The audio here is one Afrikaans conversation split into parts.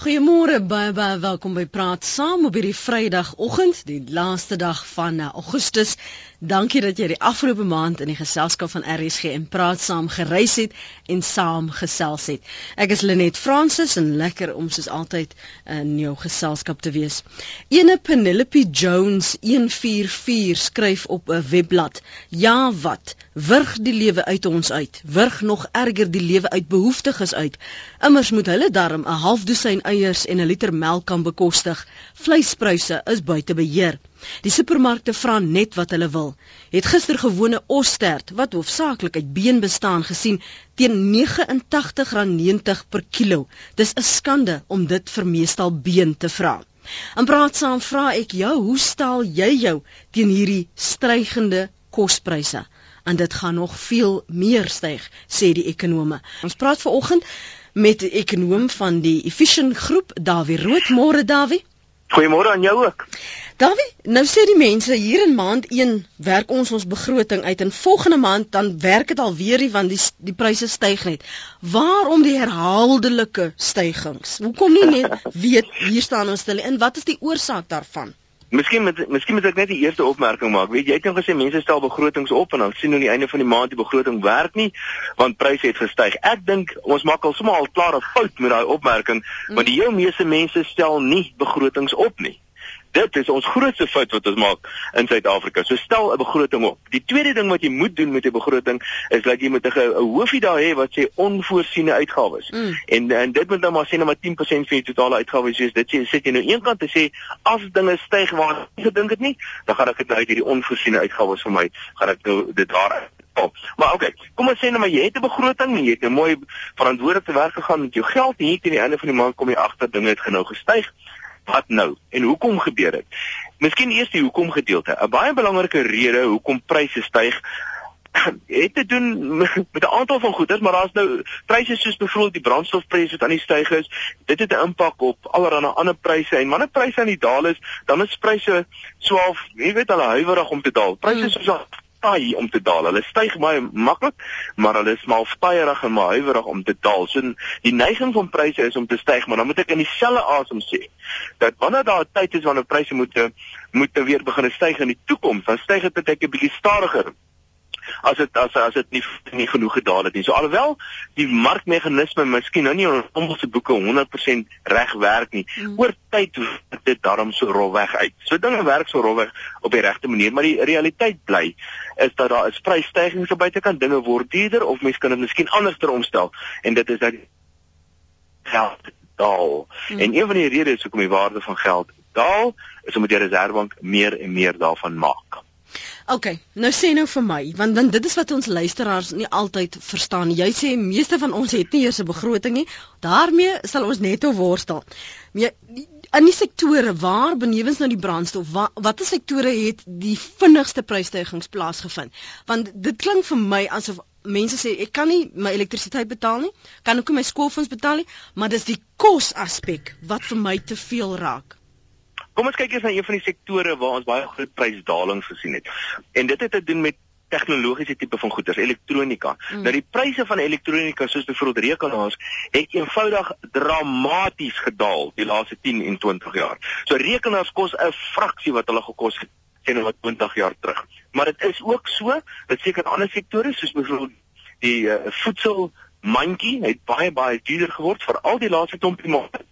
Goeiemôre baie baie welkom by Praat Saam op hierdie Vrydagoggend, die laaste dag van uh, Augustus. Dankie dat jy die afgelope maand in die geselskap van RSG en Praat Saam gereis het en saam gesels het. Ek is Lenet Fransis en lekker om soos altyd in jou geselskap te wees. Ene Penelope Jones 144 skryf op 'n webblad: "Ja wat, wurg die lewe uit ons uit. Wurg nog erger die lewe uit behoeftiges uit. Immers moet hulle darm 'n half dosyn eiers en 'n liter melk kan bekostig. Vleispryse is buite beheer. Die supermarkte vra net wat hulle wil. Het gister gewone ostert wat hoofsaaklik uit been bestaan gesien teen R89.90 per kilo. Dis 'n skande om dit vir meestal been te vra. En praat saam vra ek jou, hoe stel jy jou teen hierdie stygende kospryse? En dit gaan nog veel meer styg, sê die ekonome. Ons praat veraloggend met die ekonom van die Efficient Groep, Dawie Rood. Môre Dawie. Goeiemôre aan jou ook. Dawie, nou sê die mense hier in maand 1 werk ons ons begroting uit en volgende maand dan werk dit alweer nie want die die pryse styg net. Waarom die herhaaldelike stygings? Hoekom nie net weet hier staan ons stil en wat is die oorsaak daarvan? Miskien met miskien moet ek net die eerste opmerking maak. Weet jy, jy het nou gesê mense stel begrotings op en dan sien hulle aan die einde van die maand die begroting werk nie want pryse het gestyg. Ek dink ons maak al sommer al klaar 'n fout met daai opmerking, mm. want die heel meeste mense stel nie begrotings op nie. Dit is ons grootste fout wat ons maak in Suid-Afrika. So stel 'n begroting op. Die tweede ding wat jy moet doen met 'n begroting is dat jy moet 'n hoofie daar hê wat sê onvoorsiene uitgawes. Mm. En en dit moet nou maar sê net maar 10% van jou totale uitgawes wees. Dit sê sit jy nou eenkant te sê as dinge styg waar jy gedink het nie, dan gaan ek dit nou uit hierdie onvoorsiene uitgawes vir my gaan ek nou dit daar op. Maar okay, kom ons sê nou maar jy het 'n begroting en jy het 'n mooi verantwoordelik te werk gegaan met jou geld en hier teen die einde van die maand kom jy agter dinge het genou gestyg wat nou en hoekom gebeur dit? Miskien eers die hoekom gedeelte. 'n Baie belangrike rede hoekom pryse styg het te doen met 'n aantal van goederes, maar daar's nou pryse soos byvoorbeeld die brandstofpryse wat aan die styg is. Dit het 'n impak op allerlei ander pryse en wanneer pryse aan die daal is, dan is pryse swaaf, jy weet hulle huiwerig om te daal. Pryse mm. soos taai om te daal. Hulle styg baie maklik, maar hulle is maar spyerig en maar huiwerig om te daal. So die neiging van pryse is om te styg, maar dan moet ek in dieselfde asem sê dat wanneer daar 'n tyd is wanneer pryse moet moet weer begin styg in die toekoms, dan styg dit net 'n bietjie stadiger as dit as as dit nie nie genoeg gedaal het nie. So alhoewel die markmeganisme miskien nou nie in ons boeke 100% reg werk nie, mm. oor tyd word dit daarom so rolweg uit. So dinge werk so rolweg op die regte manier, maar die realiteit bly is dat daar is prysstygings op buitekant, dinge word duurder of mense kan dit miskien anders ter omstel en dit is dat geld daal. Mm. En een van die redes hoekom die waarde van geld daal, is omdat die reservebank meer en meer daarvan maak. OK, nou sê nou vir my, want want dit is wat ons luisteraars nie altyd verstaan. Jy sê meeste van ons het nie eers 'n begroting nie. daarmee sal ons netto worstel. Maar in die sektore waar benewens nou die brandstof, wat watter sektore het die vinnigste prysstygings plaasgevind? Want dit klink vir my asof mense sê ek kan nie my elektrisiteit betaal nie, kan ook nie my skoolfonds betaal nie, maar dis die kos aspek wat vir my te veel raak. Kom ons kyk eers na een van die sektore waar ons baie groot prysdalings gesien het. En dit het te doen met tegnologiese tipe van goeder, elektronika. Mm. Nou die pryse van elektronika soos byvoorbeeld rekenaars het eenvoudig dramaties gedaal die laaste 10 en 20 jaar. So rekenaars kos 'n fraksie wat hulle gekos het sien nou 20 jaar terug. Maar dit is ook so, dit seker ander sektore soos byvoorbeeld die uh, voedsel mandjie het baie baie duurder geword vir al die laaste klompie maande.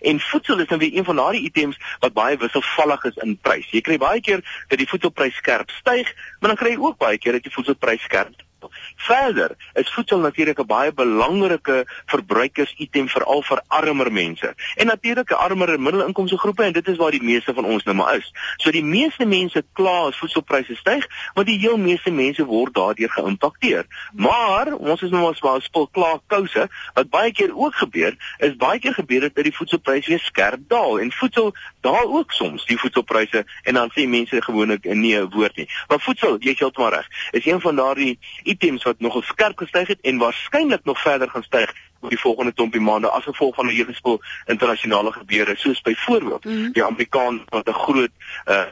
En voedsel is dan weer een van daardie items wat baie wisselvallig is in prys. Jy kry baie keer dat die voedselprys skerp styg, maar dan kry jy ook baie keer dat die voedselprys skerp Verder is voedsel natuurlik 'n baie belangrike verbruikersitem veral vir armer mense. En natuurlik armer en middelinkomste groepe en dit is waar die meeste van ons nou maar is. So die meeste mense kla as voedselpryse styg, want die heel meeste mense word daardeur geïmpakteer. Maar ons is nou maar swaar spul kla kouse wat baie keer ook gebeur, is baie keer gebeur dit dat die voedselpryse weer skerp daal en voedsel daal ook soms die voedselpryse en dan sê mense gewoonlik nee 'n woord nie. Maar voedsel, jy sê heeltemal reg, is een van daardie items wat nogal skerp gestyg het en waarskynlik nog verder gaan styg oor die volgende klompie maande as gevolg van 'n hele spul internasionale gebeure soos byvoorbeeld mm -hmm. die Amerikaan wat 'n groot uh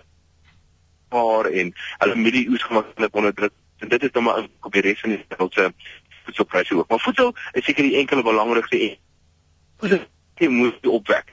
paar en hulle milie-oes gemaklik onder druk en dit is dan maar op die res van die wêreld se voedselpryse ook maar voedsel is seker die enkele belangrikste jy moet opwek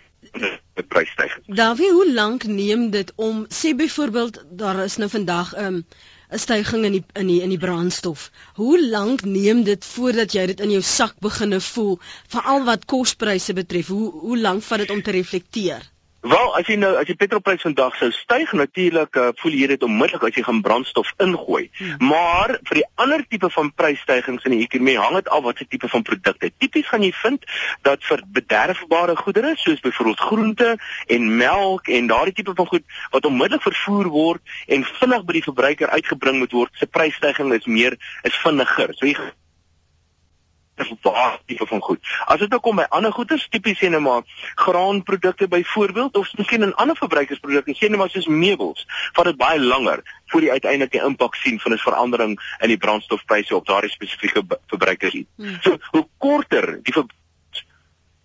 met prysstygings. Davie, hoe lank neem dit om sê byvoorbeeld daar is nou vandag 'n um, 'n stygings in die in die in die brandstof. Hoe lank neem dit voordat jy dit in jou sak beginne voel, veral wat kospryse betref? Hoe hoe lank vat dit om te reflekteer? Wel, as jy nou as die petrolprys vandag sou styg, natuurlik uh, voel jy dit onmiddellik as jy gaan brandstof ingooi. Hmm. Maar vir die ander tipe van prysstygings in die ekonomie hang dit af wat se tipe van produkte. Tipies gaan jy vind dat vir bederfbare goedere soos byvoorbeeld groente en melk en daardie tipe van goed wat onmiddellik vervoer word en vinnig by die verbruiker uitgebring moet word, se prysstyging is meer is vinniger. So jy waar tipe van goed. As dit nou kom by ander goeder, tipies sê net maar graanprodukte byvoorbeeld of miskien 'n ander verbruikersproduk, sê net maar soos meubels, vat dit baie langer voor die impak sien van 'n verandering in die brandstofpryse op daardie spesifieke verbruikers. Hmm. So, hoe korter die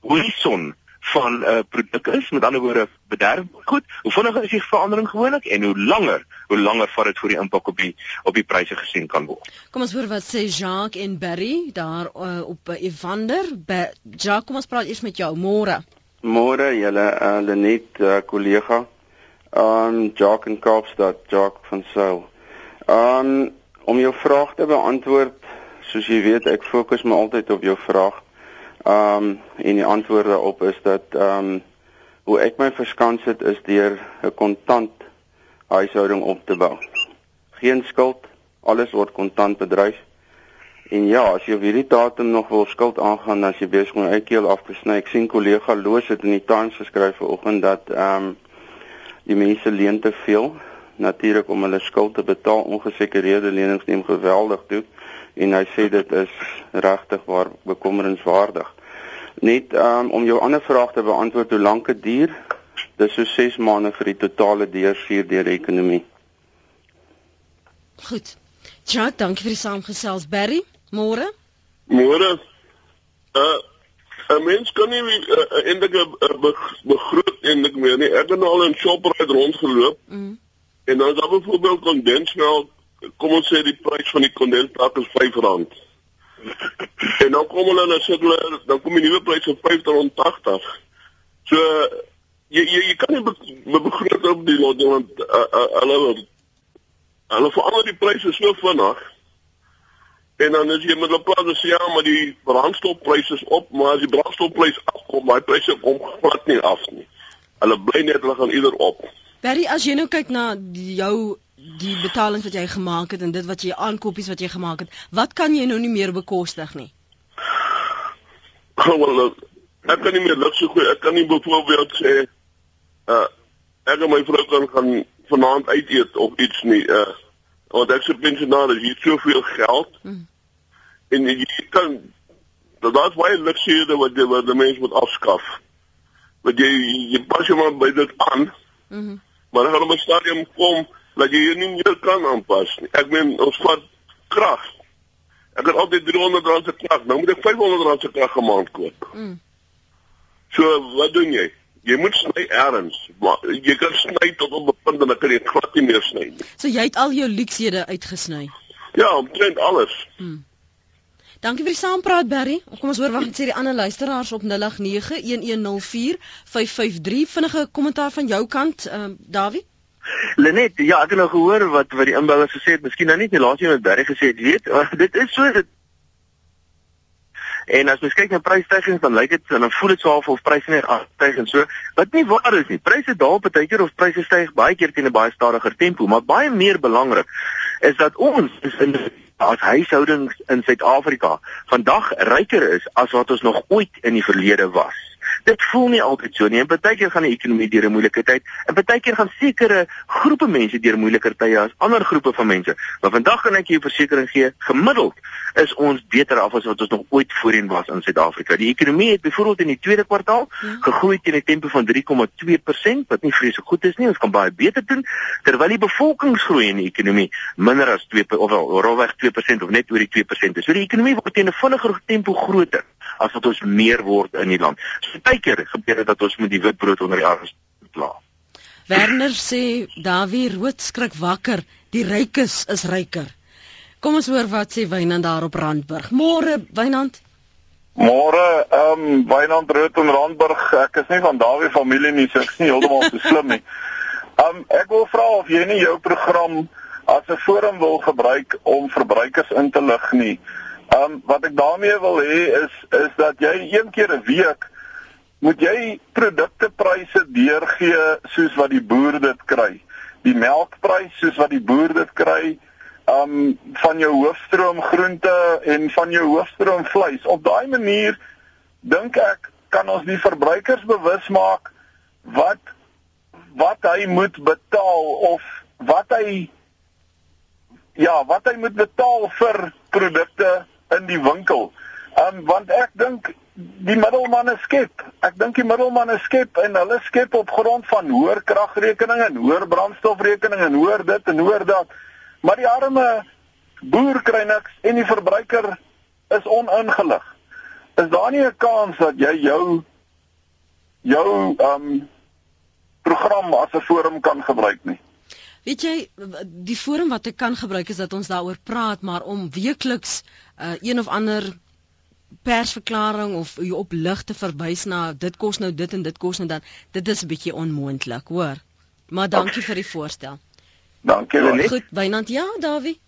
horison van 'n uh, produk is, met ander woorde bederf goed. Hoe vinniger is die verandering gewoonlik en hoe langer, hoe langer vat dit voor die impak op die op die pryse gesien kan word. Kom ons hoor wat sê Jacques en Barry daar uh, op uh, Evander. Ba Jacques, kom ons praat eers met jou. Môre. Môre, julle uh, Lenet uh, kollega. Um Jacques in Kaapstad, Jacques van Sail. Um om jou vraag te beantwoord, soos jy weet, ek fokus my altyd op jou vraag. Ehm um, en die antwoorde op is dat ehm um, hoe ek my verskans het is deur 'n kontant huishouding op te bou. Geen skuld, alles word kontant bedryf. En ja, as jy op hierdie datum nog wil skuld aangaan, dan is jy besig om jou keel af te sny. Ek sien kollega Loos het in die Times geskryf vanoggend dat ehm um, die mense leen te veel natuurlik om hulle skuld te betaal. Ongesekerde lenings neem geweldig toe en hy sê dit is regtig waar bekommerenswaardig. Net um, om jou ander vraag te beantwoord, hoe lank dit duur? Dis so 6 maande vir die totale deursuur deur die ekonomie. Goed. Jack, dankie vir die saamgesels Barry. Môre? Môre. Uh 'n mens kan nie uh, eintlik 'n begroot eintlik meer nie. Ek het nou al in Shoprite rondgeloop. Mm. En dan is daar byvoorbeeld kondensmelk, kom ons sê die prys van die kondensmelk is R5 en dan kom hulle na sê hulle dan kom die nuwe pryse op 580. So jy jy, jy kan nie be, be begroot op die lot want uh, uh, hulle hulle verander die pryse so vinnig. En dan as jy met hulle praat, sê ja, maar die brandstofpryse is op, maar as die brandstofprys afkom, daai pryse kom glad nie af nie. Hulle bly net hulle gaan eerder op. Berry, as jy nou kyk na jou die betalings wat jy gemaak het en dit wat jy aankopies wat jy gemaak het, wat kan jy nou nie meer bekostig nie? Wel, ek kan nie meer so goed. Ek kan nie byvoorbeeld sê uh ek en my vrou kan gaan vanaand uit eet of iets nie. Uh want ek sê pensionaars, jy het soveel geld. Hmm. En jy kan dat daai baie luksusse wat jy wat die mens moet afskaf. Want jy jy pas jou maar by dit aan. Mhm. Mm maar dan gaan 'n stadium kom dat jy nie meer kan aanpas nie. Ek meen ons vat krag. Ek het altyd 300 rand se krag. Nou moet ek 500 rand se krag 'n maand koop. Mm. So wat doen jy? Jy moet sny erns. Jy kan sny tot op 'n punt en dan kan jy glad nie meer sny nie. So jy het al jou luksehede uitgesny. Ja, omtrent alles. Mm. Dankie vir die saampraat Berry. Kom ons hoor wat sê die ander luisteraars op 0891104553. Vinnige kommentaar van jou kant, ehm uh, Dawie? Lenet, ja, ek het nou gehoor wat wat die inbouers gesê het. Miskien nou nie die laaste een wat Berry gesê het, weet, dit is so dit En as jy kyk na prysstygings dan lyk dit en dan voel dit so half of pryse net aanstyg en so. Wat nie waar is nie. Pryse daal baie keer of pryse styg baie keer teen 'n baie stadiger tempo, maar baie meer belangrik is dat ons is in as huishoudings in Suid-Afrika vandag ryker is as wat ons nog ooit in die verlede was dit voel nie altyd so nie. En baie keer gaan die ekonomie deur 'n moeilike tyd en baie keer gaan sekere groepe mense deur moeiliker tye as ander groepe van mense. Maar vandag kan ek jou versekering gee, gemiddeld is ons beter af as wat ons nog ooit voorheen was in Suid-Afrika. Die ekonomie het byvoorbeeld in die tweede kwartaal ja. gegroei teen 'n tempo van 3,2% wat nie vreeslik goed is nie. Ons kan baie beter doen terwyl die bevolkingsgroei in die ekonomie minder as 2 of wel rofweg 2% of net oor die 2% is. So die ekonomie word teen 'n vinniger tempo groter as wat ons meer word in die land. So baie keer gebeur dit dat ons met die witbrood onder die arms pla. Werner sê Dawie rood skrik wakker, die rykes is ryker. Kom ons hoor wat sê Wynand daar op Randburg. Môre Wynand. Môre, ehm um, Wynand Rood in Randburg. Ek is nie van daardie familie nie, so ek is nie heeltemal so slim nie. Ehm um, ek wil vra of jy nie jou program as 'n forum wil gebruik om verbruikers in te lig nie. Ehm um, wat ek daarmee wil hê is is dat jy een keer 'n week moet jy produktepryse deurgee soos wat die boer dit kry. Die melkprys soos wat die boer dit kry, um van jou hoofstroom groente en van jou hoofstroom vleis. Op daai manier dink ek kan ons die verbruikers bewus maak wat wat hy moet betaal of wat hy ja, wat hy moet betaal vir produkte in die winkel. Um want ek dink die middelmanne skep. Ek dink die middelmanne skep en hulle skep op grond van hoër kragrekeninge en hoër brandstofrekeninge en hoër dit en hoër dat. Maar die arme boer kry niks en die verbruiker is oningelig. Is daar nie 'n kans dat jy jou jou um program as 'n forum kan gebruik nie? Weet jy die forum wat ek kan gebruik is dat ons daaroor praat, maar om weekliks uh, een of ander persverklaring of jy op lig te verwys na dit kos nou dit en dit kos nou dan dit is 'n bietjie onmoontlik hoor maar dankie vir die voorstel Dankie Lenet. Goed, Wynand, ja, Dawie.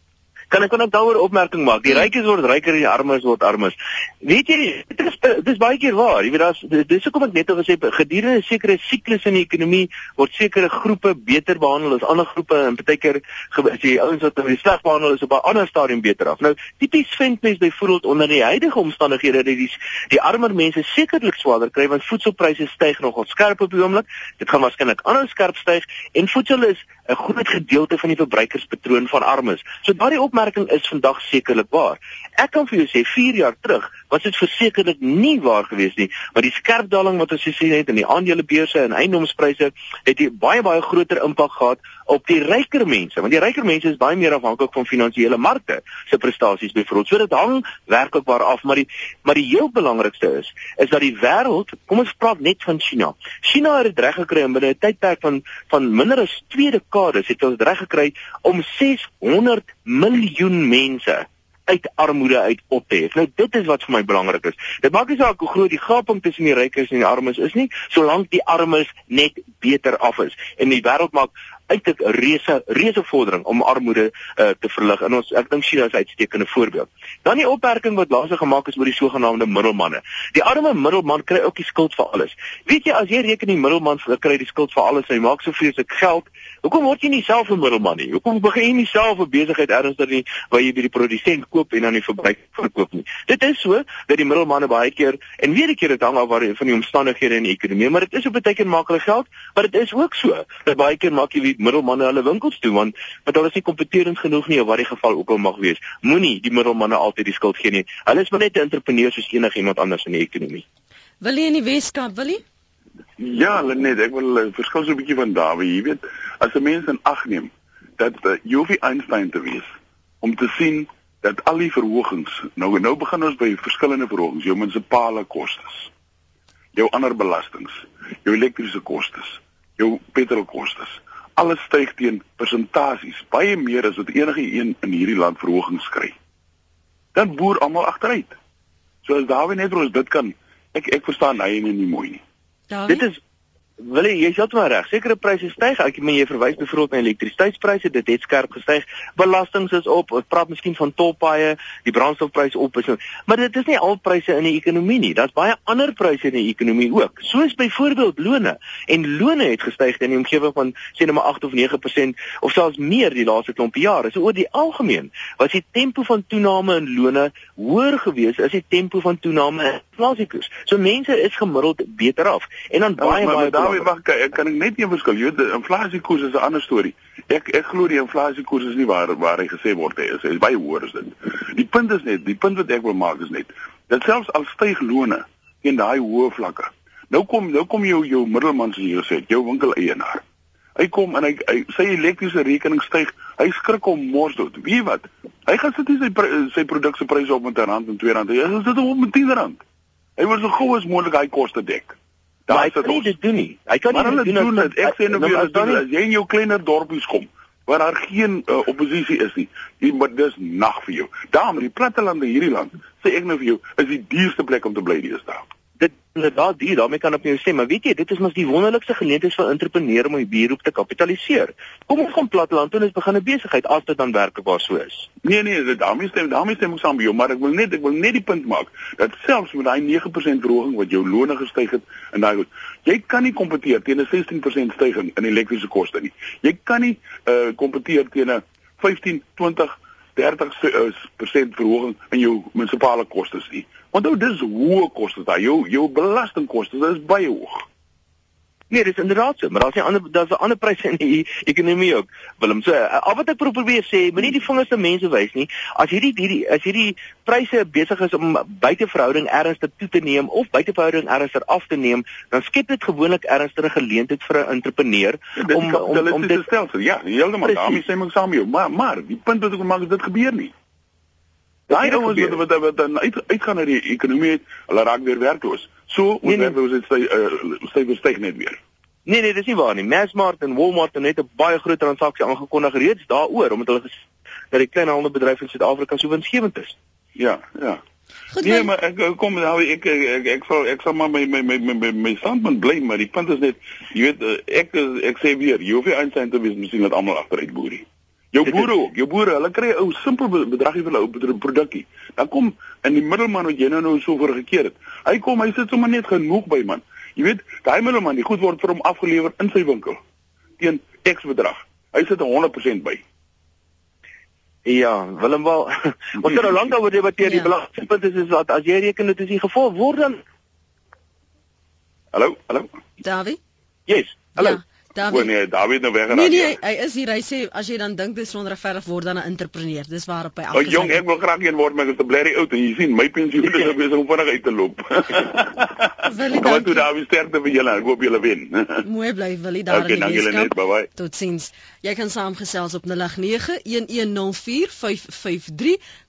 Kan ek ook daaroor opmerking maak? Die rykes word ryker en die armes word armes. Weet jy, dit is dit is baie keer waar. Jy weet daar's dis hoekom ek net al gesê gedurende sekere siklus in die ekonomie word sekere groepe beter behandel as ander groepe en partykeer as jy ouens wat baie sleg behandel is op 'n ander stadium beter af. Nou, tipies vind mens byvoorbeeld onder die huidige omstandighede dat die die armer mense sekerlik swaarder kry want voedselpryse styg nogal skerp op die oomblik. Dit gaan waarskynlik aanhou skerp styg en voedsel is 'n groot gedeelte van die verbruikerspatroon van armes. So daardie opmerking is vandag sekerlik waar. Ek kan vir jou sê 4 jaar terug was dit versekerlik nie waar gewees nie, maar die skerp daling wat ons gesien het in die aandelebeurse en eiendomspryse het 'n baie baie groter impak gehad op die ryker mense, want die ryker mense is baie meer afhanklik van finansiële markte se prestasies byvoorbeeld. So dit hang werklikbaar af, maar die maar die heel belangrikste is is dat die wêreld, kom ons praat net van China. China het dit reg gekry in binne 'n tydperk van van minder as 2 dekades het dit reg gekry om 600 miljoen mense uit armoede uit op te hef. Nou dit is wat vir my belangrik is. Dit maak nie saak hoe groot die gaping tussen die rykes en die armes is nie, solank die armes net beter af is. En die wêreld maak uiteindelik 'n reuse reuse vordering om armoede uh, te verlig. En ons ek dink China is 'n uitstekende voorbeeld. Dan die opmerking wat laas gemaak is oor die sogenaamde middelmanne. Die arme middelman kry ook die skuld vir alles. Weet jy as jy reken die middelman kry die skuld vir alles hy maak so vreeslik geld, hoekom word jy nie self 'n middelman nie? Hoekom begin jy nie self 'n besigheid ernstig nie waar jy by die produsent koop en dan die verbruiker verkoop nie? Dit is so dat die middelmanne baie keer en weer 'n keer dit hang af van die omstandighede in die ekonomie, maar dit is op 'n tydjie maak hulle geld, maar dit is ook so dat baie keer maak jy middelmanne hulle winkels toe want want hulle is nie kompeterend genoeg nie of wat die geval ook al mag wees. Moenie die middelmanne altyd die skuld gee nie. Hulle is maar net 'n entrepreneur soos enigiemand anders in die ekonomie. Wil jy in die Weskaap, wil jy? Ja, net ek wil uh, verskil so 'n bietjie van Dawie, jy weet, as 'n mens in ag neem dat uh, jy hoef nie Einstein te wees om te sien dat al die verhogings, nou nou begin ons by verskillende verhogings, jou munisipale kostes, jou ander belastings, jou elektriese kostes, jou petrolkostes, alles styg teen persentasies, baie meer as wat enige een in hierdie land verhogings kry. Dan boer almal agteruit. So as Dawie net vir ons dit kan, ek ek verstaan hy nie, nie mooi nie. Dawie? Dit is Wil jy jy's heeltemal reg. Sekere pryse styg. Ek meen jy verwys byvoorbeeld na elektrisiteitspryse, dit het skerp gestyg. Belastings is op. Ons praat miskien van tolpaaie, die brandstofprys op is. Maar dit is nie al pryse in die ekonomie nie. Daar's baie ander pryse in die ekonomie ook. Soos byvoorbeeld lone. En lone het gestyg in die omgewing van sê net maar 8 of 9% of selfs meer die laaste klomp jare. So oor die algemeen was die tempo van toename in lone hoër gewees as die tempo van toename in inflasiekoers. So mense is gemiddeld beter af. En dan baie Ja, maar, baie Dawie mag ek kan net een verskil. Jy weet, inflasiekoers is 'n ander storie. Ek ek glo die inflasiekoers is nie waar waar hy gesê word hy is. Hy is baie hoër as dit. Die punt is net, die punt wat ek wil maak is net dat selfs al styg lone teen daai hoë vlakke. Nou kom nou kom jou jou middelman soos jy gesê het, jou winkeleienaar. Hy kom en hy, hy sy elektriese rekening styg. Hy skrik om mors dood. Weet wat? Hy gaan sit nie sy sy produk se pryse op met 'n rand en 2 rand. Hy sit hom op met 10 rand. Hy wil so gou as moontlik hy koste dek. Hy sit kan nie dit doen nie. Hy kan nie dit doen as- dit. Ek sê nou Nou, julle as doen dit. As jy in jou kleiner dorpies kom, waar daar geen uh, oppositie is nie. Jy maar dis nag vir jou. Daarom die plattelande hierdie land, sê ek nou vir jou, is die duurste plek om te bly deesdae dit inderdaad duur, daarmee kan ek jou sê, maar weet jy, dit is mos die wonderlikste geleentheid vir entrepreneur om 'n beroep te kapitaliseer. Kom ons gaan platteland toe en ons begin 'n besigheid as dit dan werklik so is. Nee nee, dit daarmee stem, daarmee stem ek saam met jou, maar ek wil net ek wil net die punt maak dat selfs met daai 9% verhoging wat jou loone gestyg het en daai jy kan nie kompeteer teen 'n 16% stygings in elektriese koste nie. Jy kan nie uh kompeteer teen 'n 15, 20 30% verhoging in jou munisipale kostes nie. Onthou dis hoë kostes daar. Jou jou belastingkoste is baie hoog. Nee, dis inderdaad so, maar daar's 'n ander daar's 'n ander pryse in die ekonomie ook. Willem, so al wat ek probeer sê, moenie die vingers na mense wys nie. As hierdie hierdie as hierdie pryse besig is om buiteverhouding ernstig toe te neem of buiteverhouding ernstig af te neem, dan skep dit gewoonlik ernstige geleentheid vir 'n entrepreneur ja, om om om dit te stel. Ja, heeltemal daarmee sê ek saam met jou, maar maar die punt wat ek maak is dit gebeur nie. Daai ouens wat wat wat dan uit uitgaan na die ekonomie het, hulle raak weer werkloos. So nee, nee. ons het sy sy verstyg net weer. Nee nee, dis nie waar nie. Massmart en Walmart het net 'n baie groot transaksie aangekondig reeds daaroor omdat hulle dat die kleinhandelbedryf in Suid-Afrika so winsgewend is. Ja, ja. Goed, nee, maar ek kom nou ek ek ek, ek sal ek sal maar my my my my my standpunt bly, maar die punt is net jy weet ek ek sê weer, jy hoef nie eintlik te wees miskien dat almal agteruit boerie. Jou boere ook, jou boere, hulle kry 'n ou simpel bedragie vir hulle ou produkkie. Dan kom in die middelman wat jy nou nou so voor gekeer het. Hy kom, hy sit sommer net genoeg by man. Jy weet, daai middelman, die goed word vir hom afgelewer in sy winkel teen X bedrag. Hy sit 100% by. Ja, Willem wel. Ons het nou lank daaroor debatteer. Die ja. belangrikste punt is is dat as jy reken dit is die gevolg word dan Hallo, hallo. Dawie? Yes. Hallo. Ja. David. O nee, David nou weggeraak. Nee nee, ja. hy is hier. Hy sê as jy dan dink dis onregverdig word dan 'n entrepreneur. Dis waarop hy afgesê. O jong, ek wil graag een word, maar ek is te blerry oud en jy sien my pensioen is nou besig om vinnig uit te loop. Willie, dankie. Toe David, sterkte vir julle. Ek hoop julle wen. Mooi bly Willie daar okay, in die Weskaap. Okay, bye bye. Totsiens. Jy kan saamgesels op 0891104553.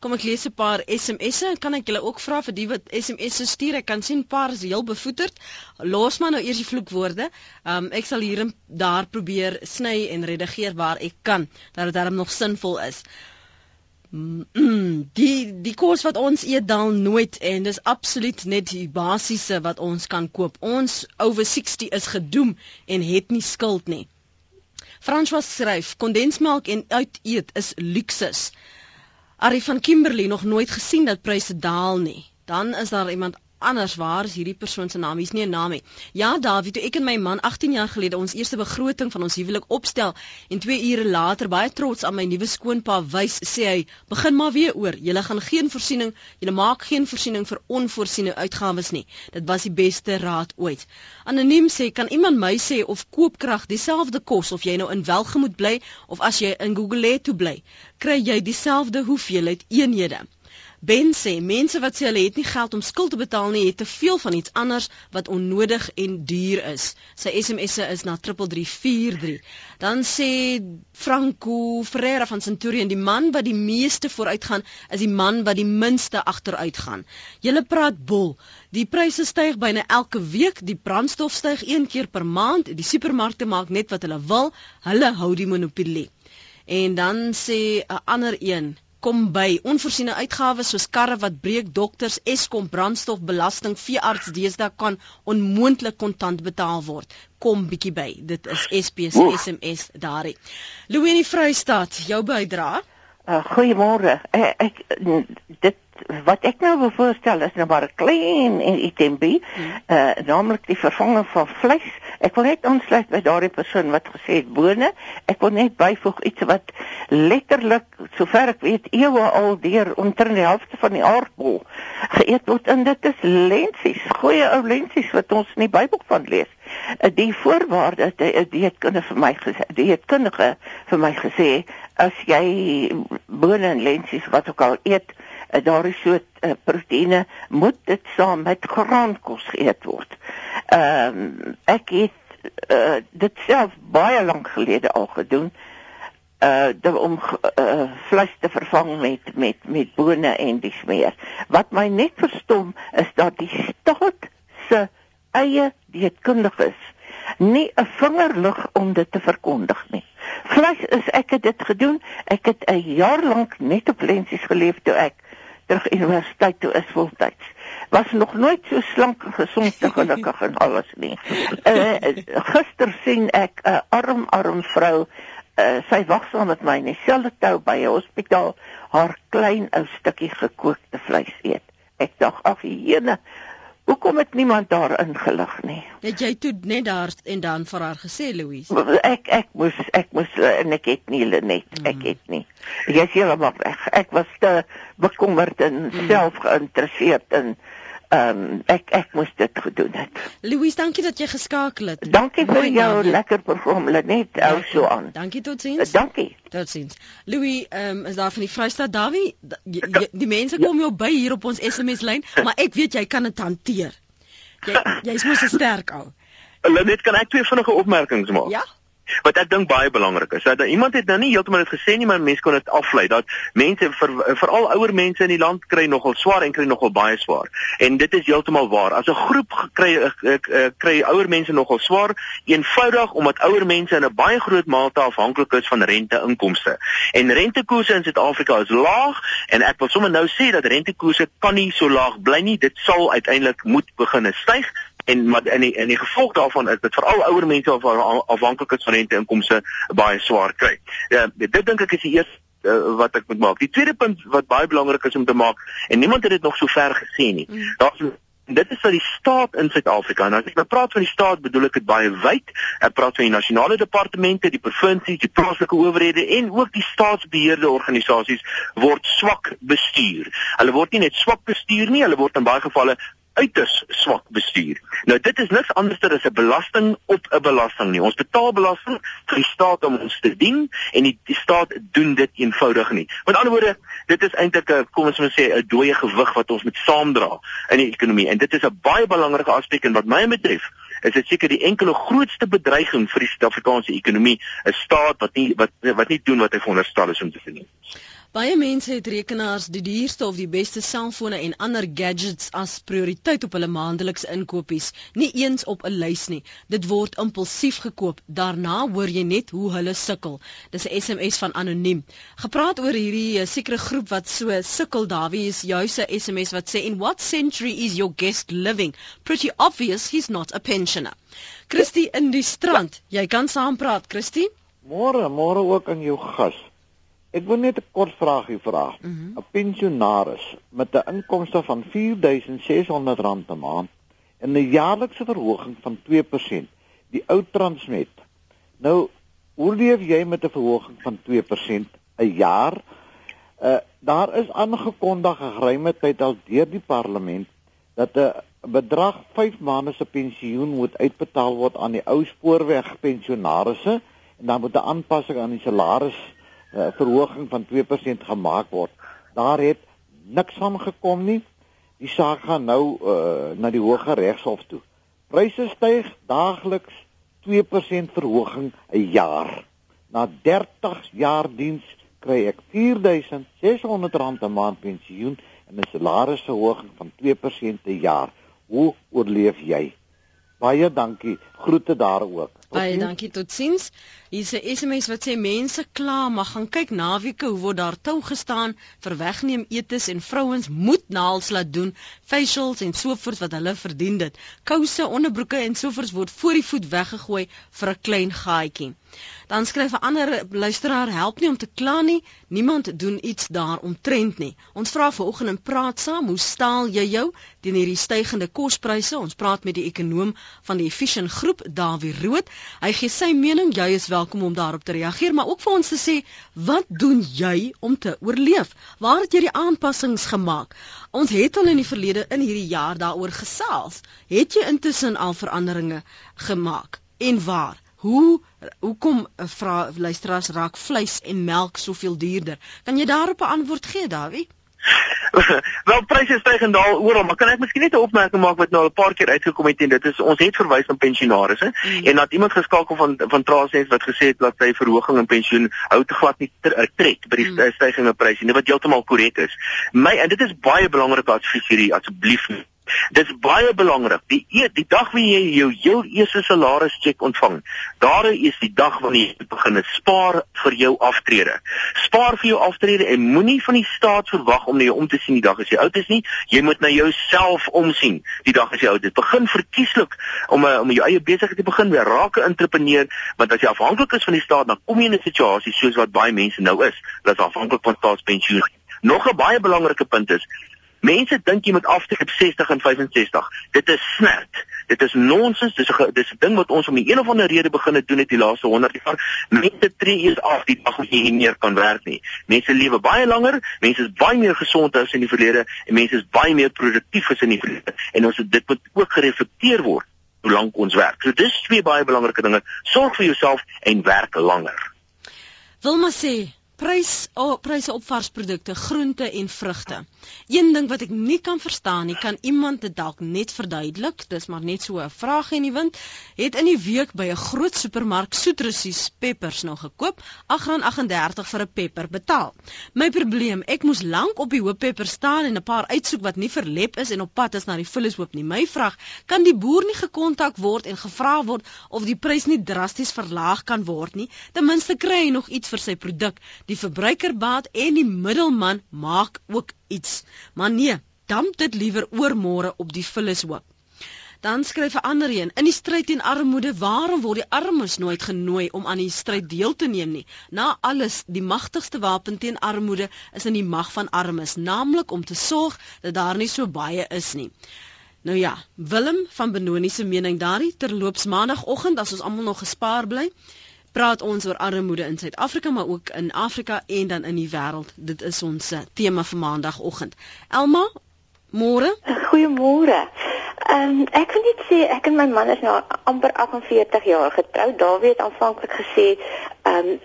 Kom ek lees 'n paar SMS'e. Kan ek julle ook vra vir die wat SMS'e stuur? Ek kan sien paar is heel bevoeterd. Los maar nou eers die vloekwoorde. Um ek sal hier in daar probeer sny en redigeer waar ek kan dat dit darm nog sinvol is. Mm, die die kos wat ons eet daal nooit en dis absoluut net die basiese wat ons kan koop. Ons over 60 is gedoem en het nie skuld nie. François skryf: Kondensmelk en uit eet is luksus. Ari van Kimberley nog nooit gesien dat pryse daal nie. Dan is daar iemand anders waar is hierdie persoon se naam? Hier's nie 'n naam nie. Ja, David, toe ek en my man 18 jaar gelede ons eerste begroting van ons huwelik opstel en 2 ure later baie trots aan my nuwe skoonpa wys, sê hy, "Begin maar weer oor. Jy gaan geen voorsiening, jy maak geen voorsiening vir onvoorsiene uitgawes nie." Dit was die beste raad ooit. Anoniem sê, "Kan iemand my sê of koopkrag dieselfde kos of jy nou in Welgemoot bly of as jy in Gugulethu bly, kry jy dieselfde hoeveelheid eenhede?" Ben sê mense wat sê hulle het nie geld om skuld te betaal nie, het te veel van iets anders wat onnodig en duur is. Sy SMS'e is na 3343. Dan sê Franco Ferreira van Centurion, die man wat die meeste vooruitgaan, is die man wat die minste agteruitgaan. Julle praat bol. Die pryse styg byna elke week, die brandstof styg een keer per maand, die supermarkte maak net wat hulle wil, hulle hou die monopolie. En dan sê 'n ander een kom by onvoorsiene uitgawes soos karre wat breek, dokters, Eskom, brandstof, belasting, veearts deesdae kan onmoontlik kontant betaal word. Kom bietjie by. Dit is SP se SMS daarin. Louwenie Vrystaat, jou bydrae. Uh, Goeiemôre. Uh, ek dit wat ek nou wil voorstel is nou maar 'n klein itempie, hmm. uh naamlik die vervanging van vleis. Ek wil net aansluit by daardie persoon wat gesê het bone. Ek wil net byvoeg iets wat letterlik sover ek weet eeue al deur omtrent die helfte van die aardbol geëet word en dit is lensies, goeie ou lensies wat ons in die Bybel van lees. Die voorwaarde die dieetkundige vir my gesê, dieetkundige vir my gesê as jy bone en lensies wat ook al eet uh, daar is so uh, proteïene moet dit saam met graankos geëet word. Ehm um, ek het uh, dit self baie lank gelede al gedoen uh om uh, vleis te vervang met met met bone en dis meer. Wat my net verstom is dat die staat se eie dieetkundiges nie 'n vinger lig om dit te verkondig nie. Vleis is ek het dit gedoen. Ek het 'n jaar lank net op lensies geleef toe ek terug universiteit toe is voltyds. Was nog nooit so slank en gesond en gelukkig en alles nie. Uh, gister sien ek 'n arm arm vrou uh, sy wag saam met my in dieselfde tou by 'n hospitaal haar klein ou stukkie gekookte vleis eet. Ek dink ag jene Hoekom het niemand daar ingelig nie? Het jy toe net daar en dan vir haar gesê Louise? Ek ek moes ek moes en ek het nie net ek mm. het nie. Jy sê maar reg. Ek was te bekommerd en mm. self geïnteresseerd in Ehm um, ek ek moes dit gedoen het. Louise, dankie dat jy geskakel het. Dankie vir jou naam. lekker perform net ou so aan. Dankie totsiens. Uh, dankie. Totsiens. Louis, ehm um, is daar van die Vrystaat Davie? Die, die mense kom jou by hier op ons SMS lyn, maar ek weet jy kan dit hanteer. Jy jy's mos 'n sterk ou. Hulle net kan ek twee vinnige opmerkings maak. Ja wat ek dink baie belangrik is dat iemand het nou nie heeltemal dit gesê nie maar mense kon dit aflei dat mense vir veral ouer mense in die land kry nogal swaar en kry nogal baie swaar. En dit is heeltemal waar. As 'n groep kry kry ouer mense nogal swaar eenvoudig omdat ouer mense in 'n baie groot mate afhanklik is van rente inkomste en rentekoerse in Suid-Afrika is laag en ek wil sommer nou sê dat rentekoerse kan nie so laag bly nie. Dit sal uiteindelik moet begin styg en maar in die in die gevolg daarvan is dit veral ouer mense of afhanklik is van rente inkomste baie swaar kry. Ja, dit dink ek is die eerste uh, wat ek moet maak. Die tweede punt wat baie belangrik is om te maak en niemand het dit nog so ver gesê nie. Mm. Daar's dit is vir die staat in Suid-Afrika. En as ek nou praat van die staat, bedoel ek dit baie wyd. Ek praat van die nasionale departemente, die provinsies, die plaaslike owerhede en ook die staatsbeheerde organisasies word swak bestuur. Hulle word nie net swak bestuur nie, hulle word in baie gevalle uiters swak bestuur. Nou dit is niks anders as 'n belasting op 'n belasting nie. Ons betaal belasting vir die staat om ons te dien en die, die staat doen dit eenvoudig nie. Met ander woorde, dit is eintlik 'n kom ons moet sê 'n dooie gewig wat ons moet saamdra in die ekonomie en dit is 'n baie belangrike aspek en wat my betref is dit seker die enkele grootste bedreiging vir die Suid-Afrikaanse ekonomie, 'n staat wat nie wat wat nie doen wat hy veronderstel is om te doen nie. Baie mense het rekenaars, die duurste of die beste selfone en ander gadgets as prioriteit op hulle maandelikse inkopies, nie eens op 'n lys nie. Dit word impulsief gekoop. Daarna hoor jy net hoe hulle sukkel. Dis 'n SMS van anoniem. Gepraat oor hierdie uh, sekere groep wat so sukkel, Dawie is juis 'n SMS wat sê in what century is your guest living? Pretty obvious he's not a pensioner. Christie in die strand. Jy kan saampraat, Christie. Môre, môre ook aan jou gas. Ek wil net 'n kort vraagie vra. 'n mm -hmm. Pensionaris met 'n inkomste van R4600 per maand en 'n jaarlikse verhoging van 2%, die ou Transnet. Nou, hoe leef jy met 'n verhoging van 2% 'n jaar? Uh daar is aangekondig geruime tyd al deur die parlement dat 'n bedrag 5 maande se pensioen moet uitbetaal word aan die ou spoorwegpensionarisse en dan moet 'n aanpassing aan die salaris uh, verhoging van 2% gemaak word. Daar het niks van gekom nie. Die saak gaan nou uh, na die Hoge Regshof toe. Pryse styg daagliks 2% verhoging 'n jaar. Na 30 jaar diens kry ek R4600 'n maand pensioen en 'n salarisverhoging van 2% 'n jaar. Hoe oorleef jy? Baie dankie. Groete daar ook. Baie dankie. Totsiens. Hier's 'n SMS wat sê mense kla, maar gaan kyk naweke hoe word daar tou gestaan vir wegneem etes en vrouens moet naels laat doen, facials en sovoorts wat hulle verdien dit. Kouse, onderbroeke en sovoorts word voor die voet weggegooi vir 'n klein gaatjie. Dan skryf 'n ander luisteraar help nie om te kla nie. Niemand doen iets daaromtrent nie. Ons vra vanoggend en praat saam, hoe staal jy jou teen hierdie stygende kospryse? Ons praat met die ekonom van die Efficient Groep, Dawie Rood. Hy gee sy mening, jy is welkom om daarop te reageer, maar ook vir ons te sê, wat doen jy om te oorleef? Waar het jy die aanpassings gemaak? Ons het al in die verlede in hierdie jaar daaroor gesels. Het jy intussen al veranderinge gemaak? En waar? Hoe hoekom eh, vra luisteraars raak vleis en melk soveel duurder? Kan jy daarop 'n antwoord gee, Dawie? Wel pryse styg en daal oral, maar kan ek miskien net 'n opmerking maak wat nou al 'n paar keer uitgekom het en dit is ons het verwys na pensionaars mm. en dat iemand geskakel van van Transnet wat gesê het dat sy verhoging in pensioen hou te glad nie eh, trek by die mm. stygings in pryse nie wat heeltemal korrek is. My en dit is baie belangrik as hierdie asseblief Dis baie belangrik. Die e die dag wanneer jy jou heel eerste salaris cheque ontvang, daar is die dag wanneer jy begin spaar vir jou aftrede. Spaar vir jou aftrede en moenie van die staat verwag om jou om te sien die dag as jy oud is nie. Jy moet na jouself omsien die dag as jy oud is. Begin verkieslik om eh, om jou eie besigheid te begin, weer raak 'n entrepreneur, want as jy afhanklik is van die staat, dan kom jy in 'n situasie soos wat baie mense nou is, hulle afhanklik van staatspensioen. Nog 'n baie belangrike punt is Mense dink jy moet aftree op 60 en 65. Dit is snert. Dit is nonsens. Dis 'n dis 'n ding wat ons om 'n of ander rede begin het doen het die laaste 100 jaar. Mense tree eers af die dag as jy nie meer kan werk nie. Mense lewe baie langer, mense is baie meer gesond as in die verlede en mense is baie meer produktief as in die verlede. En ons dit moet ook gereflekteer word hoe lank ons werk. So dis twee baie belangrike dinge. Sorg vir jouself en werk langer. Wilma sê prys oh, pryse op varsprodukte, groente en vrugte. Een ding wat ek nie kan verstaan nie, kan iemand dit dalk net verduidelik? Dis maar net so 'n vraag in die wind. Het in die week by 'n groot supermark soetrussies peppers nog gekoop, R8.38 vir 'n pepper betaal. My probleem, ek moes lank op die hoop pepper staan en 'n paar uitsoek wat nie verlep is en op pad is na die vullishoop nie. My vraag, kan die boer nie gekontak word en gevra word of die prys nie drasties verlaag kan word nie? Ten minste kry hy nog iets vir sy produk die verbruiker baat en die middelman maak ook iets. Maar nee, damp dit liewer oor môre op die vullishoop. Dan skryf 'n ander een: In die stryd teen armoede, waarom word die armes nooit genooi om aan die stryd deel te neem nie? Na alles, die magtigste wapen teen armoede is in die mag van armes, naamlik om te sorg dat daar nie so baie is nie. Nou ja, Willem van Benoni se mening daarin terloops maandagooggend as ons almal nog gespaar bly praat ons oor armoede in Suid-Afrika maar ook in Afrika en dan in die wêreld. Dit is ons uh, tema vir maandagooggend. Elma, môre? Goeiemôre. Ehm um, ek wil net sê ek en my man is nou amper 48 jaar getroud. Dawie het aanvanklik gesê ehm um,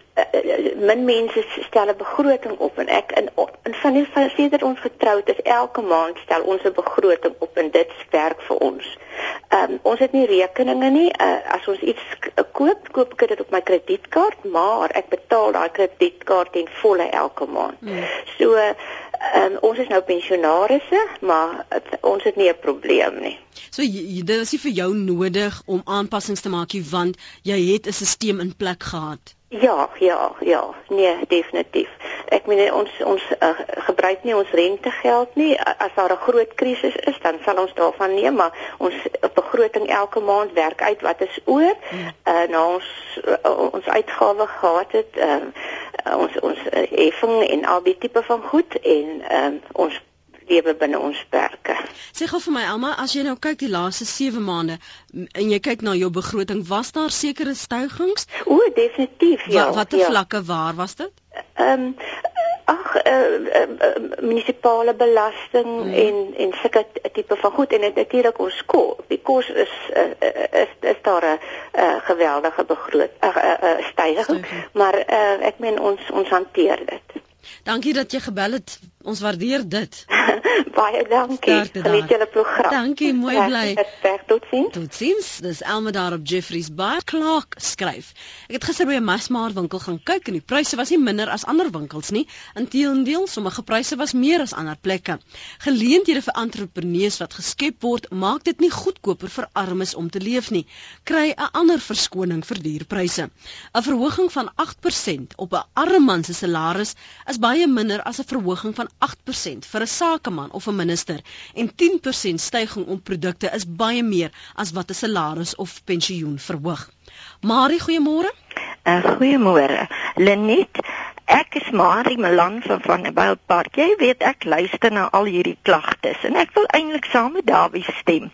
min mense stel 'n begroting op en ek in in van die sedert ons getroud is elke maand stel ons 'n begroting op en dit werk vir ons. Ehm um, ons het nie rekeninge nie. Uh, as ons iets koop, koop ek dit op my kredietkaart, maar ek betaal daai kredietkaart in volle elke maand. Hmm. So ehm um, ons is nou pensionaarsse, maar het, ons het nie 'n probleem nie. So dit is nie vir jou nodig om aanpassings te maak nie want jy het 'n stelsel in plek gehad. Ja, ja, ja, nee, definitief. Ek meen ons ons uh, gebruik nie ons rentegeld nie. As daar 'n groot krisis is, dan sal ons daarvan neem, maar ons begroting elke maand werk uit wat is oor. Hmm. Uh, nou ons uh, ons uitgawe gehad het, uh, ons ons effing uh, en al die tipe van goed en uh, ons lewe binne ons perke. Sê gou vir my Elma, as jy nou kyk die laaste 7 maande en jy kyk na jou begroting, was daar sekere stygings? O, definitief, ja. Wat watter ja. vlakke waar was dit? Ehm um, ag eh uh, uh, munisipale belasting hmm. en en sulke tipe van goed en natuurlik ons kos. Die kos is uh, is is daar 'n uh, geweldige begroot uh, uh, uh, styging, maar uh, ek meen ons ons hanteer dit. Dankie dat jy gebel het. Ons waardeer dit. Baie dankie. Geniet julle program. Dankie, mooi bly. Totsiens. Totsiens. Dis Elma daar op Jeffrey's Bar. Clark skryf. Ek het gister by 'n Massmart winkel gaan kyk en die pryse was nie minder as ander winkels nie. Inteendeel, sommige pryse was meer as ander plekke. Geleenthede vir entrepreneurs wat geskep word, maak dit nie goedkoper vir armes om te leef nie. Kry 'n ander verskoning vir duurpryse. 'n Verhoging van 8% op 'n arme man se salaris is baie minder as 'n verhoging van 8% vir 'n sakeman of 'n minister en 10% stygings op produkte is baie meer as wat 'n salaris of pensioen verhoog. Marie, goeiemôre. Uh, goeiemôre. Lenet, ek is Marie Melan van van About Park. Jy weet ek luister na al hierdie klagtes en ek wil eintlik saam met Dawie stem.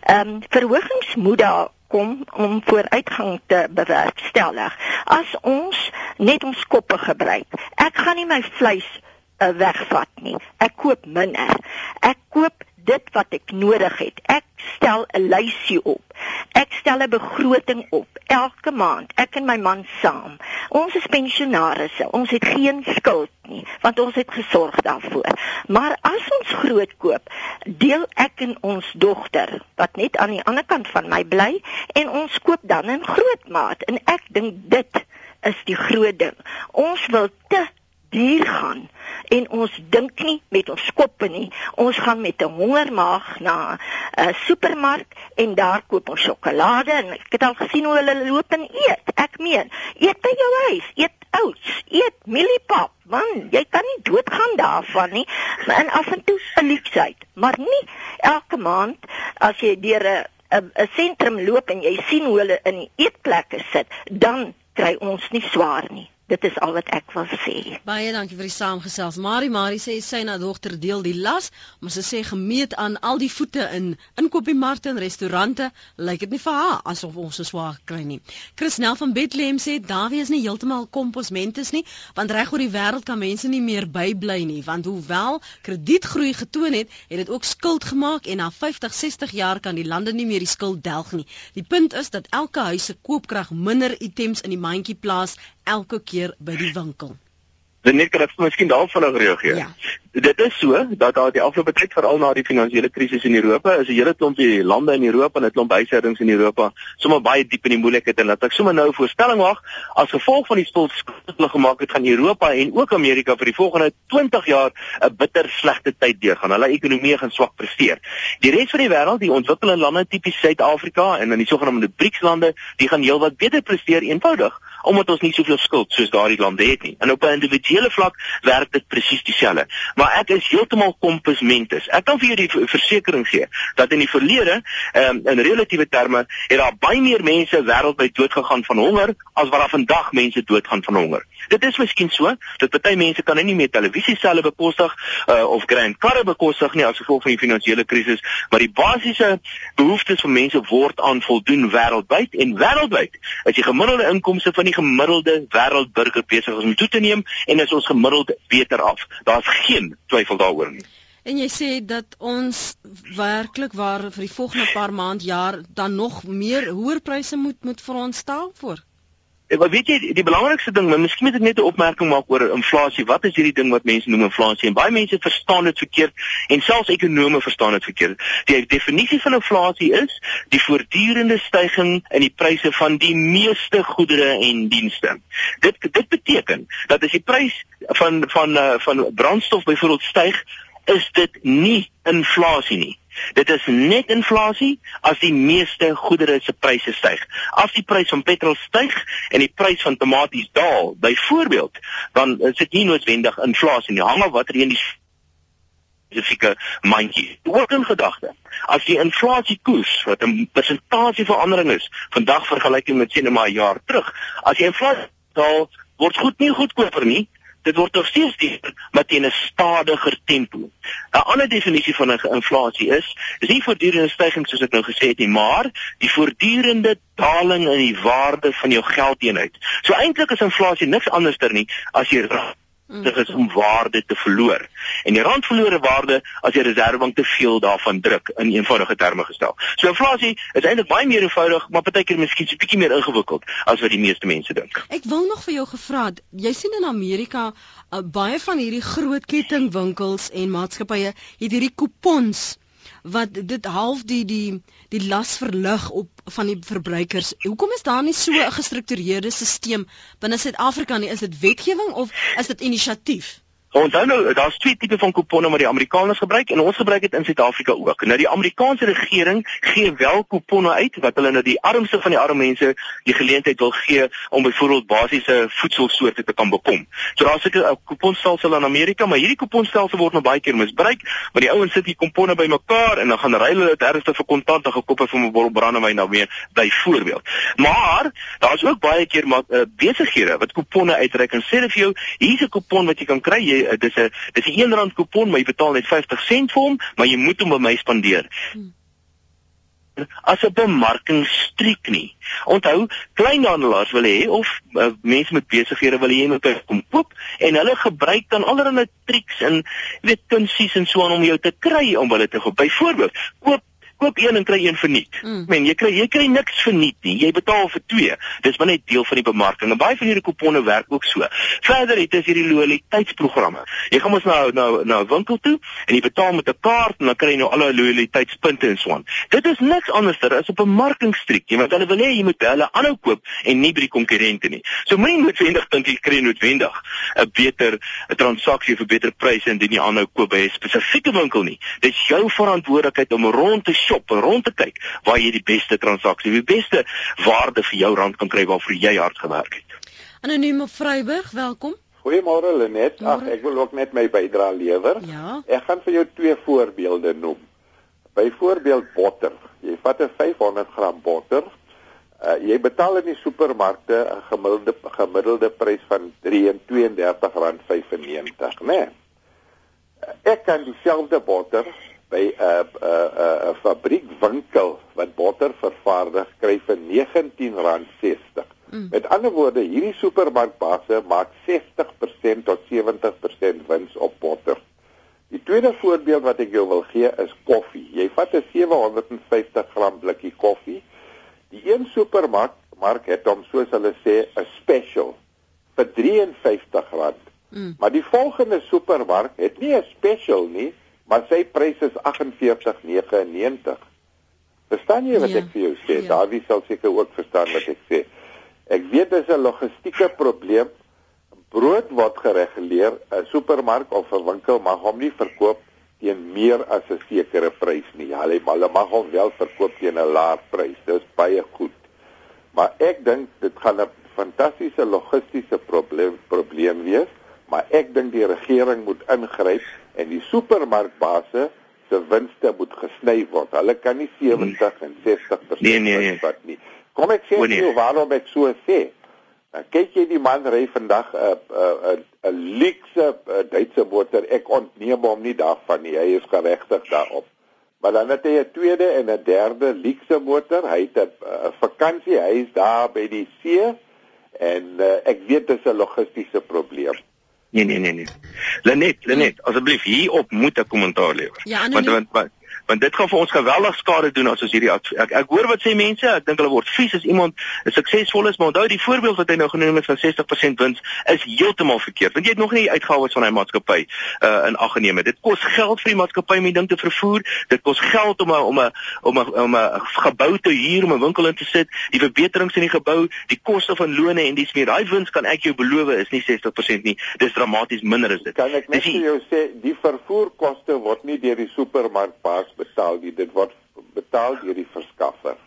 Ehm um, verhogings moet daar kom om vooruitgang te bewerkstellig. As ons net ons koppe gebruik. Ek gaan nie my vleis uh, wegvat nie. Ek koop minder. Ek koop dit wat ek nodig het. Ek stel 'n lysie op. Ek stel 'n begroting op elke maand. Ek en my man saam. Ons is pensionaarsse. Ons het geen skuld nie want ons het gesorg daarvoor. Maar as ons groot koop, deel ek en ons dogter wat net aan die ander kant van my bly en ons koop dan in grootmaat en ek dink dit is die groot ding. Ons wil te duur gaan en ons dink nie met ons koppe nie. Ons gaan met 'n hongermaag na 'n uh, supermark en daar koop ons sjokolade en ek het al gesien hoe hulle loop en eet. Ek meen, eet by jou huis, eet oats, eet mieliepap. Man, jy kan nie doodgaan daarvan nie. Maar en af en toe 'n luksheid, maar nie elke maand as jy deur 'n 'n sentrum loop en jy sien hoe hulle in die eetplekke sit, dan kry ons nie swaar nie dit is al wat ek wil sê. Baie dankie vir die saamgesels. Mari Mari sê sy na dogter deel die las, maar sy sê gemeet aan al die voete in inkopiemarkte en restaurante, lyk dit nie vir haar asof ons so swaar kry nie. Chrisnel van Bethlehem sê Dawie is nie heeltemal komposmentes nie, want reg oor die wêreld kan mense nie meer bybly nie, want hoewel kredietgroei getoon het, het dit ook skuld gemaak en na 50, 60 jaar kan die lande nie meer die skuld delg nie. Die punt is dat elke huis se koopkrag minder items in die mandjie plaas elke keer by die winkel. Dan net kan ek miskien daarop vinnig reageer. Ja. Dit is so dat daar die afgelope tyd veral na die finansiële krisis in Europa is 'n hele klompie lande in Europa en 'n klomp huishoudings in Europa sommer baie diep in die moeilikheid en laat ek sommer nou 'n voorstelling maak as gevolg van die skuld hulle gemaak het gaan Europa en ook Amerika vir die volgende 20 jaar 'n bitter slegte tyd deurgaan. Hulle ekonomie gaan swak presteer. Die res van die wêreld, die ontwikkelde lande tipies Suid-Afrika en dan die sogenaamde BRICS lande, die gaan heelwat beter presteer eenvoudig omdat ons nie soveel skuld soos daardie lande het nie. En op 'n individuele vlak werk dit presies dieselfde. Maar ek is heeltemal kompasmentus. Ek kan vir jou die versekering gee dat in die verlede, um, in relatiewe terme, het daar baie meer mense wêreldwyd doodgegaan van honger as wat daar vandag mense doodgaan van honger. Dit is miskien so dat party mense kan nie meer televisie selle bekostig uh, of grand karre bekostig nie as gevolg van die finansiële krisis, maar die basiese behoeftes van mense word aan voldoen wêreldwyd en wêreldwyd as jy gemiddelde inkomste van die gemiddelde wêreldburger besig om toe te neem en is ons gemiddeld beter af. Daar's geen twyfel daaroor nie. En jy sê dat ons werklik waar vir die volgende paar maand jaar dan nog meer hoër pryse moet moet vir ons staan voor. Ek weet jy die belangrikste ding, maar miskien moet ek net 'n opmerking maak oor inflasie. Wat is hierdie ding wat mense noem inflasie? En baie mense verstaan dit verkeerd en selfs ekonome verstaan dit verkeerd. Die definisie van inflasie is die voortdurende stygings in die pryse van die meeste goedere en dienste. Dit dit beteken dat as die prys van van uh, van brandstof byvoorbeeld styg, is dit nie inflasie nie. Dit is net inflasie as die meeste goedere se pryse styg. As die prys van petrol styg en die prys van tomaties daal, byvoorbeeld, dan is dit nie noodwendig inflasie nie. Hang af watter een die spesifieke mandjie. Ook in gedagte. As die inflasiekoers wat 'n persentasie verandering is, vandag vergelyking met sien maar 'n jaar terug, as die inflasie daal, word goed nie goedkoper nie, dit word nog steeds duur maar teen 'n stadiger tempo. 'n Ander definisie van 'n inflasie is, is nie voortdurende stygings soos ek nou gesê het nie, maar die voortdurende daling in die waarde van jou geldeenheid. So eintlik is inflasie niks anderster nie as jy dit is om waarde te verloor. En die rand verloor waarde as die reservebank te veel daarvan druk in eenvoudige terme gestel. So inflasie is eintlik baie meer eenvoudig, maar partykeer miskien 'n bietjie meer ingewikkeld as wat die meeste mense dink. Ek wil nog vir jou gevra, jy sien in Amerika uh, baie van hierdie groot kettingwinkels en maatskappye het hierdie kupons wat dit half die die die las verlig op van die verbruikers. Hoekom is daar nie so 'n gestruktureerde stelsel binne Suid-Afrika nie? Is dit wetgewing of is dit inisiatief? Onthou nou, daar's twee tipe van kuponne wat die Amerikaners gebruik en ons gebruik dit in Suid-Afrika ook. Nou die Amerikaanse regering gee wel kuponne uit wat hulle nou die armste van die arme mense die geleentheid wil gee om byvoorbeeld basiese voedselsoorte te kan bekom. So daar's 'n kuponstelsel in Amerika, maar hierdie kuponstelsel word nou baie keer misbruik, want die ouens sit hier kuponne bymekaar en dan gaan ruil hulle dit ernstig vir kontant en gekoop vir 'n bottel brandewyn nou weer byvoorbeeld. Maar daar's ook baie keer maar uh, besighede wat kuponne uitreik en sê vir jou, hier's 'n kupon wat jy kan kry. Jy Eh, dis 'n dis 'n 1 rand kupon, maar jy betaal net 50 sent vir hom, maar jy moet hom by my spandeer. Hmm as 'n bemarkingstriek nie. Onthou, kleinhandelaars wil hê of uh, mense met besighede wil hê jy moet kom koop en hulle gebruik dan allerlei triks en weet kunsies en so aan om jou te kry om hulle te koop. Byvoorbeeld, koop koop een en kry een verniet. Mm. Men jy kry jy kry niks verniet nie. Jy betaal vir twee. Dis maar net deel van die bemarking. En baie van hierdie kuponne werk ook so. Verder het is hierdie loyaliteitsprogramme. Jy gaan mos nou nou na 'n winkel toe en jy betaal met 'n kaart en dan kry jy nou al jou loyaliteitspunte en so aan. Dit is niks anderster as 'n bemarkingstrik. Jy moet hulle wil hê jy moet hulle aanhou koop en nie by die konkurrente nie. So moenie noodwendig dink jy kry noodwendig 'n beter 'n transaksie vir beter pryse indien jy aanhou koop by 'n spesifieke winkel nie. Dis jou verantwoordelikheid om rond te shop en rond te kyk waar jy die beste transaksie, die beste waarde vir jou rand kan kry waarvoor jy hard gewerk het. Anoniem op Vryburg, welkom. Goeiemôre Lenet. Ag, ek wil ook net my bydrae lewer. Ja. Ek gaan vir jou twee voorbeelde noem. Byvoorbeeld botter. Jy vat 'n 500g botter. Uh, jy betaal in die supermarkte 'n gemiddelde gemiddelde prys van R32.95, né? Nee. Ek kan dieselfde botter by 'n 'n 'n 'n fabriekwinkel wat botter vervaardig kry vir R19.60. Mm. Met ander woorde, hierdie supermarkbase maak 60% tot 70% wins op botter. Die tweede voorbeeld wat ek jou wil gee is koffie. Jy vat 'n 750g blikkie koffie. Die een supermark mark het hom soos hulle sê 'n special vir R53. Mm. Maar die volgende supermark het nie 'n special nie, maar sy prys is R48.99. Verstaan jy wat ja. ek vir jou sê? Ja. Dawie sal seker ook verstaan wat ek sê. Ek weet dis 'n logistieke probleem. Brood word gereguleer. 'n Supermark of 'n winkel mag hom nie verkoop teen meer as 'n sekere prys nie. Hulle hulle mag hom wel verkoop teen 'n laer prys. Dis baie goed. Maar ek dink dit gaan 'n fantastiese logistiese probleem probleem wees, maar ek dink die regering moet ingryp en die supermarkbase se winste moet gesny word. Hulle kan nie 70 en 60% nee, nee, nee. wat nie. Kom ek sê vir jou waarom ek so sê. Dan kyk jy die man ry vandag 'n 'n 'n luxe Duitse motor. Ek ontneem hom nie daarvan nie. Hy is geregtig daarop. Maar dan het hy 'n tweede en 'n derde luxe motor. Hy het 'n vakansie. Hy is daar by die see en uh, ek weet dit is 'n logistiese probleem. Nee nee nee nee. Lenet, Lenet, asseblief hier op moet 'n kommentaar lewer. Ja, want, want want dit gaan vir ons geweldig skade doen as ons hierdie ek, ek hoor wat sê mense, ek dink hulle word vies as iemand suksesvol is, maar onthou die voorbeeld wat hy nou genoem het van 60% wins is heeltemal verkeerd. Want jy het nog nie die uitgawes van hy maatskappy uh in ag geneem. Dit kos geld vir die maatskappy om die ding te vervoer. Dit kos geld om a, om 'n om 'n om 'n gebou te huur om 'n winkel in te sit, die verbeterings in die gebou, die koste van lone en dis meer. Daai wins kan ek jou beloof is nie 60% nie. Dis dramaties minder as dit. Kan ek net vir jou sê die vervoerkoste word nie deur die supermarkbaas betaal nie, dit word betaal deur die verskaffer.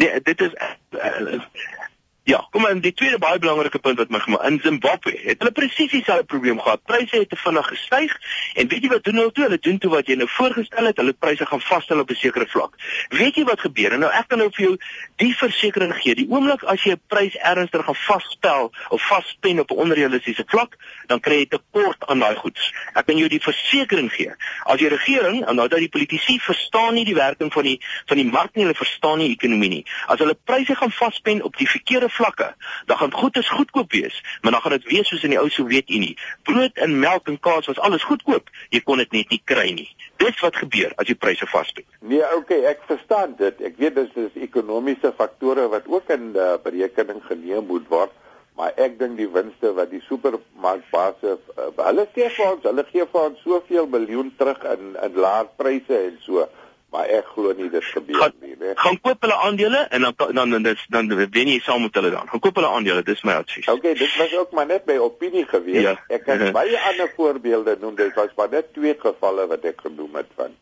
Nee, dit is uh, Ja, kom maar, die tweede baie belangrike punt wat my gemaak in Zimbabwe het hulle presies dieselfde probleem gehad. Pryse het te vinnig gestyg en weet jy wat doen hulle toe? Hulle doen toe wat jy nou voorgestel het, hulle pryse gaan vasstel op 'n sekere vlak. Weet jy wat gebeur? En nou ek kan nou vir jou die versekering gee. Die oomblik as jy 'n prys ernstig gaan vasspel of vaspen op 'n onrealistiese vlak, dan kry jy tekort aan daai goeds. Ek kan jou die versekering gee. As die regering en nou dat die politici verstaan nie die werking van die van die mark nie, hulle verstaan nie ekonomie nie. As hulle pryse gaan vaspen op die verkeerde vlakke, dan gaan goedes goedkoop wees, maar dan gaan dit wees soos in die ou Sowjetunie. Brood en melk en kaas was alles goedkoop. Jy kon dit net nie kry nie. Dis wat gebeur as jy pryse vasbied. Nee, okay, ek verstaan dit. Ek weet dis dis ekonomiese faktore wat ook in uh, berekening geneem moet word, maar ek dink die winste wat die supermarkbase uh, hulle sê vir ons, hulle gee vir ons soveel miljoen terug in in laer pryse en so maar ek glo nie dit gebeur gaan, nie, né? Gaan koop hulle aandele en dan dan dan dis dan wen jy saam met hulle dan. Gaan koop hulle aandele, dis my advies. Okay, dit was ook maar net my opinie gewees. Ja. Ek kan baie ander voorbeelde noem, dit was maar net twee gevalle wat ek genoem het van.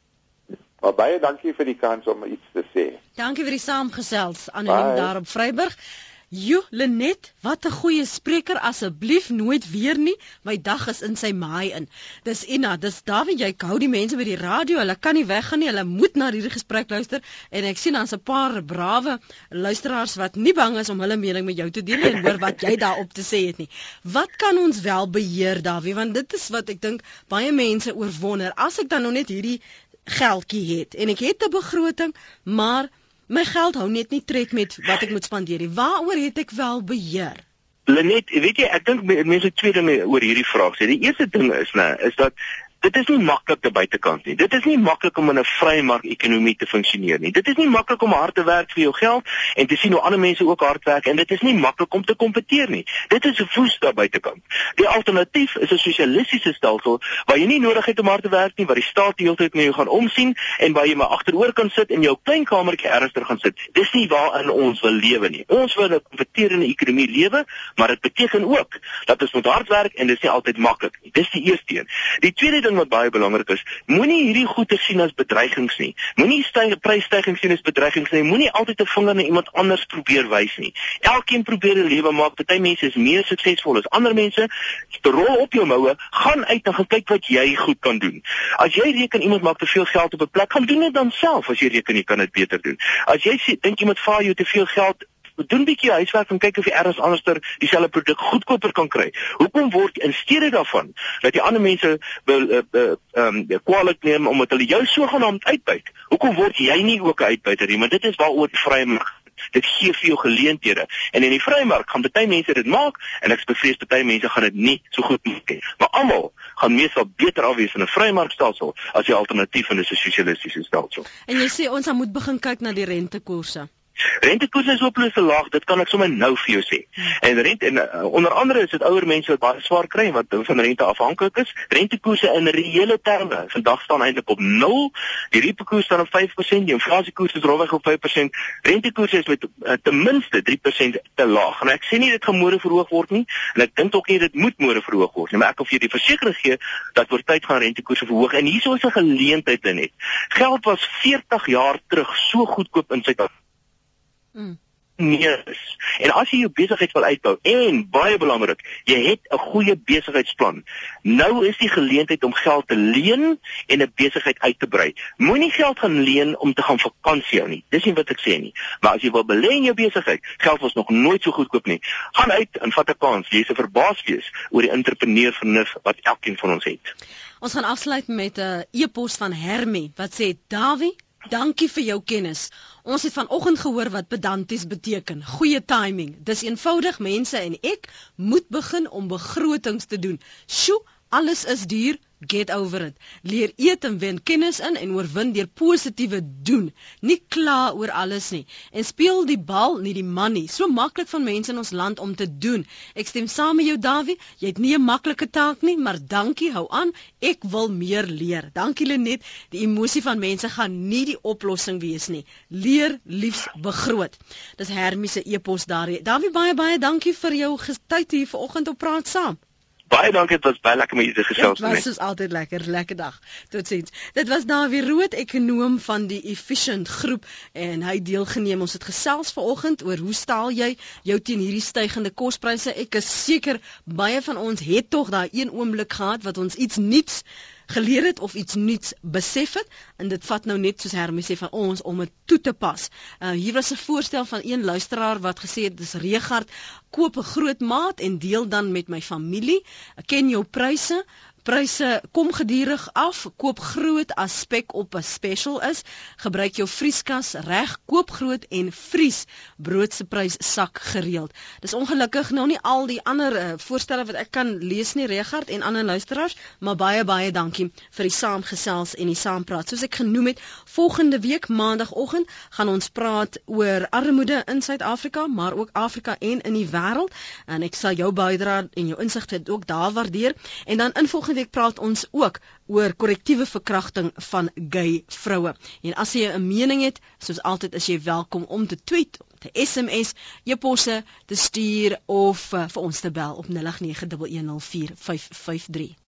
Maar baie dankie vir die kans om iets te sê. Dankie vir die saamgesels anoniem daar op Vryburg. Jo, Lenet, wat 'n goeie spreker asseblief nooit weer nie. My dag is in sy maai in. Dis Ina, dis Dawie, jy hou die mense by die radio. Hulle kan nie weggaan nie. Hulle moet na hierdie gesprek luister en ek sien daar's 'n paar brawe luisteraars wat nie bang is om hulle mening met jou te deel en hoor wat jy daarop te sê het nie. Wat kan ons wel beheer, Dawie? Want dit is wat ek dink baie mense oorwonder. As ek dan nog net hierdie geldjie het en ek het 'n begroting, maar my geld hou net nie tred met wat ek moet spandeer nie. Waaroor het ek wel beheer? Lenet, weet jy, ek dink mense twee dinge oor hierdie vraag sê. Die eerste ding is, né, is dat Dit is nie maklik te buitekant nie. Dit is nie maklik om in 'n vrye mark-ekonomie te funksioneer nie. Dit is nie maklik om hard te werk vir jou geld en te sien hoe ander mense ook hard werk en dit is nie maklik om te kompeteer nie. Dit is 'n voes daar buitekant. Die alternatief is 'n sosialistiese stelsel waar jy nie nodig het om hard te werk nie, waar die staat die hele tyd na jou gaan omsien en waar jy maar agteroor kan sit in jou klein kamertjie ernstig gaan sit. Dis nie waarin ons wil lewe nie. Ons wil 'n kompeterende ekonomie lewe, maar dit beteken ook dat ons moet hard werk en dit is nie altyd maklik nie. Dis die eerste een. Die tweede ding wat baie belangrik is, moenie hierdie goeie sien as bedreigings nie. Moenie styg prysstygings sien as bedreigings nie. Moenie altyd 'n vinger na iemand anders probeer wys nie. Elkeen probeer 'n lewe maak. Party mense is meer suksesvol as ander mense. Rol op jou moue, gaan uit en kyk wat jy goed kan doen. As jy reken iemand maak te veel geld op 'n plek, gaan doen dit dan self as jy reken jy kan dit beter doen. As jy sê dink iemand vaar jou te veel geld doen 'n bietjie huiswerk en kyk of jy elders anderster dieselfde produk goedkoper kan kry. Hoekom word in steede daarvan dat die ander mense wil ehm uh, uh, um, kwaliteit neem omdat hulle jou sogenaamd uitbuit? Hoekom word jy nie ook 'n uitbuiter nie? Want dit is waaroor vrye mark dit gee vir jou geleenthede. En in die vrye mark gaan baie mense dit maak en ek bevrees baie mense gaan dit nie so goed maak nie. Maar almal gaan meestal beter af wees in 'n vrye markstelsel as die alternatief in 'n sosialistiese stelsel. En jy sê ons moet begin kyk na die rentekoerse. Rentekoerse is hopeloos te laag, dit kan ek sommer nou vir jou sê. En rente en uh, onder andere is dit ouer mense wat baie swaar kry wat van rente afhanklik is. Rentekoerse in reële terme vandag staan eintlik op 0. Die reepekoers staan op 5%, die inflasiekoers is rowweg op 5%. Rentekoerse is met uh, ten minste 3% te laag. En ek sê nie dit gaan môre verhoog word nie en ek dink ook nie dit moet môre verhoog word nie, maar ek kan vir jou die versekering gee dat oor tyd gaan rentekoerse verhoog en hierso is 'n geleentheid net. Geld was 40 jaar terug so goedkoop in Suid-Afrika Mm. Nee. En as jy jou besigheid wil uitbou en baie belangrik, jy het 'n goeie besigheidsplan. Nou is die geleentheid om geld te leen en 'n besigheid uit te brei. Moenie geld gaan leen om te gaan vakansie hou nie. Dis nie wat ek sê nie. Maar as jy wil belê in jou besigheid, geld was nog nooit so goedkoop nie. Gaan uit en vat 'n kans. Jy sal verbaas wees oor die entrepreneur vernuf wat elkeen van ons het. Ons gaan afsluit met 'n e-pos van Hermie wat sê: "Dawie, Dankie vir jou kennis. Ons het vanoggend gehoor wat pedanties beteken. Goeie timing. Dis eenvoudig mense en ek moet begin om begrotings te doen. Sjoe, alles is duur get over it. Leer eet en wen kennis in en oorwin deur positiewe doen. Nie kla oor alles nie en speel die bal nie die man nie. So maklik van mense in ons land om te doen. Ek stem saam met jou Dawie. Jy het nie 'n maklike taak nie, maar dankie, hou aan. Ek wil meer leer. Dankie Lenet. Die emosie van mense gaan nie die oplossing wees nie. Leer liefs begroot. Dis Hermie se epos daar. Dawie baie baie dankie vir jou tyd hier vanoggend op praat saam. Baie dankie, dit was baie lekker met julle gesels. Dit was soos altyd lekker, lekker dag. Totsiens. Dit was Dawie Rood, ekonom van die Efficient Groep en hy deelgeneem. Ons het gesels vanoggend oor hoe staal jy jou teen hierdie stygende kospryse? Ek is seker baie van ons het tog daai een oomblik gehad wat ons iets nuuts geleer het of iets nuuts besef het en dit vat nou net soos Hermie sê van ons om dit toe te pas. Uh hier was 'n voorstel van een luisteraar wat gesê het dis Regard koop 'n groot maat en deel dan met my familie. Ek ken jou pryse pryse kom gedurig af. Koop groot as spek op 'n special is. Gebruik jou vrieskas reg. Koop groot en vries. Brood se prys sak gereeld. Dis ongelukkig nou nie al die ander uh, voorstelle wat ek kan lees nie Regard en ander luisteraars, maar baie baie dankie vir die saamgesels en die saampraat. Soos ek genoem het, volgende week maandagooggend gaan ons praat oor armoede in Suid-Afrika, maar ook Afrika en in die wêreld en ek sal jou bydrae en jou insigte ook daar waardeer. En dan in volgende week praat ons ook oor korrektiewe verkrachting van gay vroue. En as jy 'n mening het, soos altyd is jy welkom om te tweet, te SMS, e-posse te stuur of uh, vir ons te bel op 0891104553.